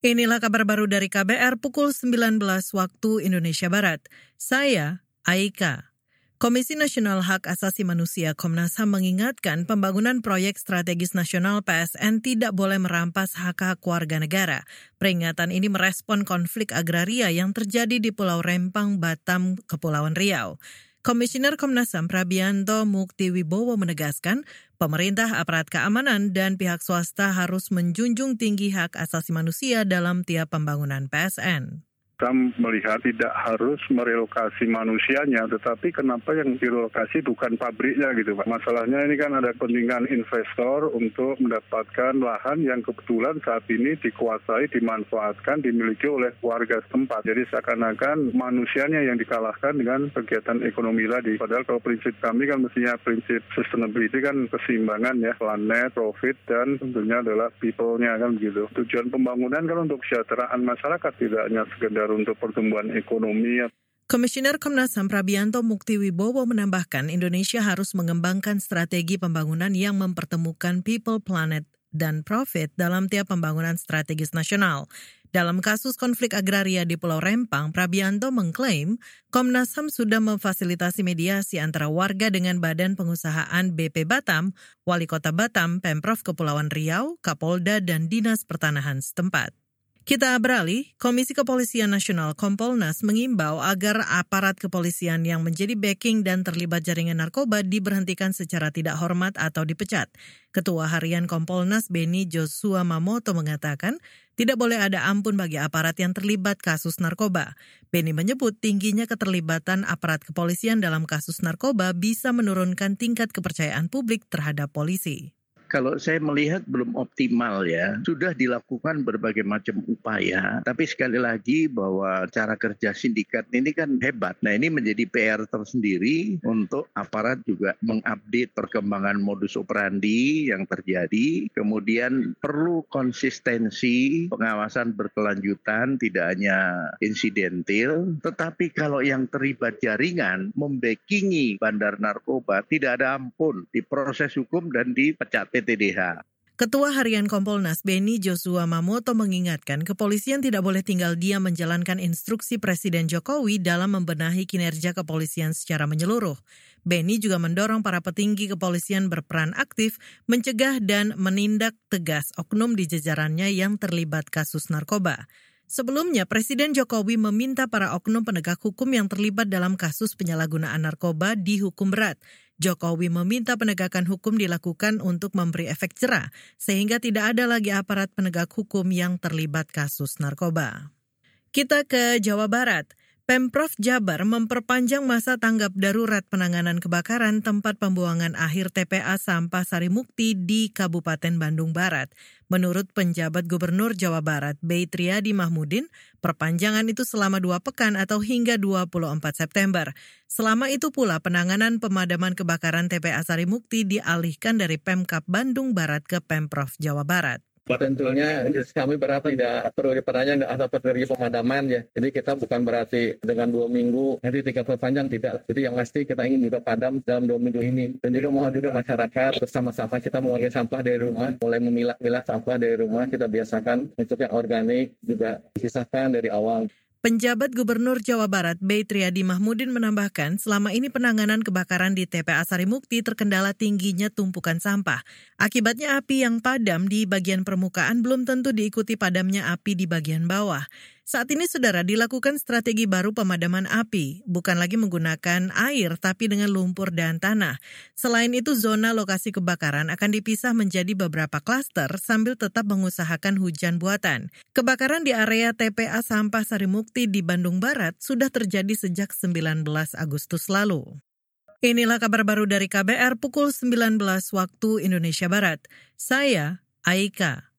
Inilah kabar baru dari KBR pukul 19 waktu Indonesia Barat. Saya Aika. Komisi Nasional Hak Asasi Manusia Komnas HAM mengingatkan pembangunan proyek strategis nasional PSN tidak boleh merampas hak-hak warga negara. Peringatan ini merespon konflik agraria yang terjadi di Pulau Rempang, Batam, Kepulauan Riau. Komisioner Komnas HAM Prabianto Mukti Wibowo menegaskan, pemerintah, aparat keamanan, dan pihak swasta harus menjunjung tinggi hak asasi manusia dalam tiap pembangunan PSN kita melihat tidak harus merelokasi manusianya, tetapi kenapa yang direlokasi bukan pabriknya gitu Pak. Masalahnya ini kan ada kepentingan investor untuk mendapatkan lahan yang kebetulan saat ini dikuasai, dimanfaatkan, dimiliki oleh warga setempat. Jadi seakan-akan manusianya yang dikalahkan dengan kegiatan ekonomi tadi. Padahal kalau prinsip kami kan mestinya prinsip sustainability kan keseimbangan ya, planet, profit, dan tentunya adalah people-nya kan begitu. Tujuan pembangunan kan untuk kesejahteraan masyarakat, tidak hanya sekedar untuk pertumbuhan ekonomi. Komisioner Komnas HAM Prabianto Mukti Wibowo menambahkan Indonesia harus mengembangkan strategi pembangunan yang mempertemukan people, planet, dan profit dalam tiap pembangunan strategis nasional. Dalam kasus konflik agraria di Pulau Rempang, Prabianto mengklaim Komnas HAM sudah memfasilitasi mediasi antara warga dengan Badan Pengusahaan BP Batam, Wali Kota Batam, Pemprov Kepulauan Riau, Kapolda, dan Dinas Pertanahan setempat. Kita beralih, Komisi Kepolisian Nasional Kompolnas mengimbau agar aparat kepolisian yang menjadi backing dan terlibat jaringan narkoba diberhentikan secara tidak hormat atau dipecat. Ketua Harian Kompolnas Beni Joshua Mamoto mengatakan, tidak boleh ada ampun bagi aparat yang terlibat kasus narkoba. Beni menyebut tingginya keterlibatan aparat kepolisian dalam kasus narkoba bisa menurunkan tingkat kepercayaan publik terhadap polisi kalau saya melihat belum optimal ya. Sudah dilakukan berbagai macam upaya, tapi sekali lagi bahwa cara kerja sindikat ini kan hebat. Nah ini menjadi PR tersendiri untuk aparat juga mengupdate perkembangan modus operandi yang terjadi. Kemudian perlu konsistensi pengawasan berkelanjutan, tidak hanya insidentil, tetapi kalau yang terlibat jaringan membekingi bandar narkoba tidak ada ampun di proses hukum dan dipecat PTDH. Ketua Harian Kompolnas Beni Joshua Mamoto mengingatkan kepolisian tidak boleh tinggal diam menjalankan instruksi Presiden Jokowi dalam membenahi kinerja kepolisian secara menyeluruh. Beni juga mendorong para petinggi kepolisian berperan aktif mencegah dan menindak tegas oknum di jajarannya yang terlibat kasus narkoba. Sebelumnya, Presiden Jokowi meminta para oknum penegak hukum yang terlibat dalam kasus penyalahgunaan narkoba dihukum berat. Jokowi meminta penegakan hukum dilakukan untuk memberi efek jerah, sehingga tidak ada lagi aparat penegak hukum yang terlibat kasus narkoba. Kita ke Jawa Barat. Pemprov Jabar memperpanjang masa tanggap darurat penanganan kebakaran tempat pembuangan akhir TPA Sampah Sarimukti di Kabupaten Bandung Barat. Menurut penjabat Gubernur Jawa Barat, Bey Triadi Mahmudin, perpanjangan itu selama dua pekan atau hingga 24 September. Selama itu pula penanganan pemadaman kebakaran TPA Sarimukti dialihkan dari Pemkap Bandung Barat ke Pemprov Jawa Barat. Tentunya kami berarti tidak perlu diperpanjang atau dari pemadaman ya. Jadi kita bukan berarti dengan dua minggu nanti tiga perpanjang tidak. Jadi yang pasti kita ingin juga padam dalam dua minggu ini. Dan juga mohon juga masyarakat bersama-sama kita mengurangi sampah dari rumah, mulai memilah-milah sampah dari rumah kita biasakan untuk yang organik juga disisahkan dari awal. Penjabat Gubernur Jawa Barat Bey Triadi Mahmudin menambahkan, selama ini penanganan kebakaran di TPA Sarimukti terkendala tingginya tumpukan sampah. Akibatnya api yang padam di bagian permukaan belum tentu diikuti padamnya api di bagian bawah. Saat ini saudara dilakukan strategi baru pemadaman api, bukan lagi menggunakan air tapi dengan lumpur dan tanah. Selain itu zona lokasi kebakaran akan dipisah menjadi beberapa klaster sambil tetap mengusahakan hujan buatan. Kebakaran di area TPA Sampah Sarimukti di Bandung Barat sudah terjadi sejak 19 Agustus lalu. Inilah kabar baru dari KBR pukul 19 waktu Indonesia Barat. Saya Aika.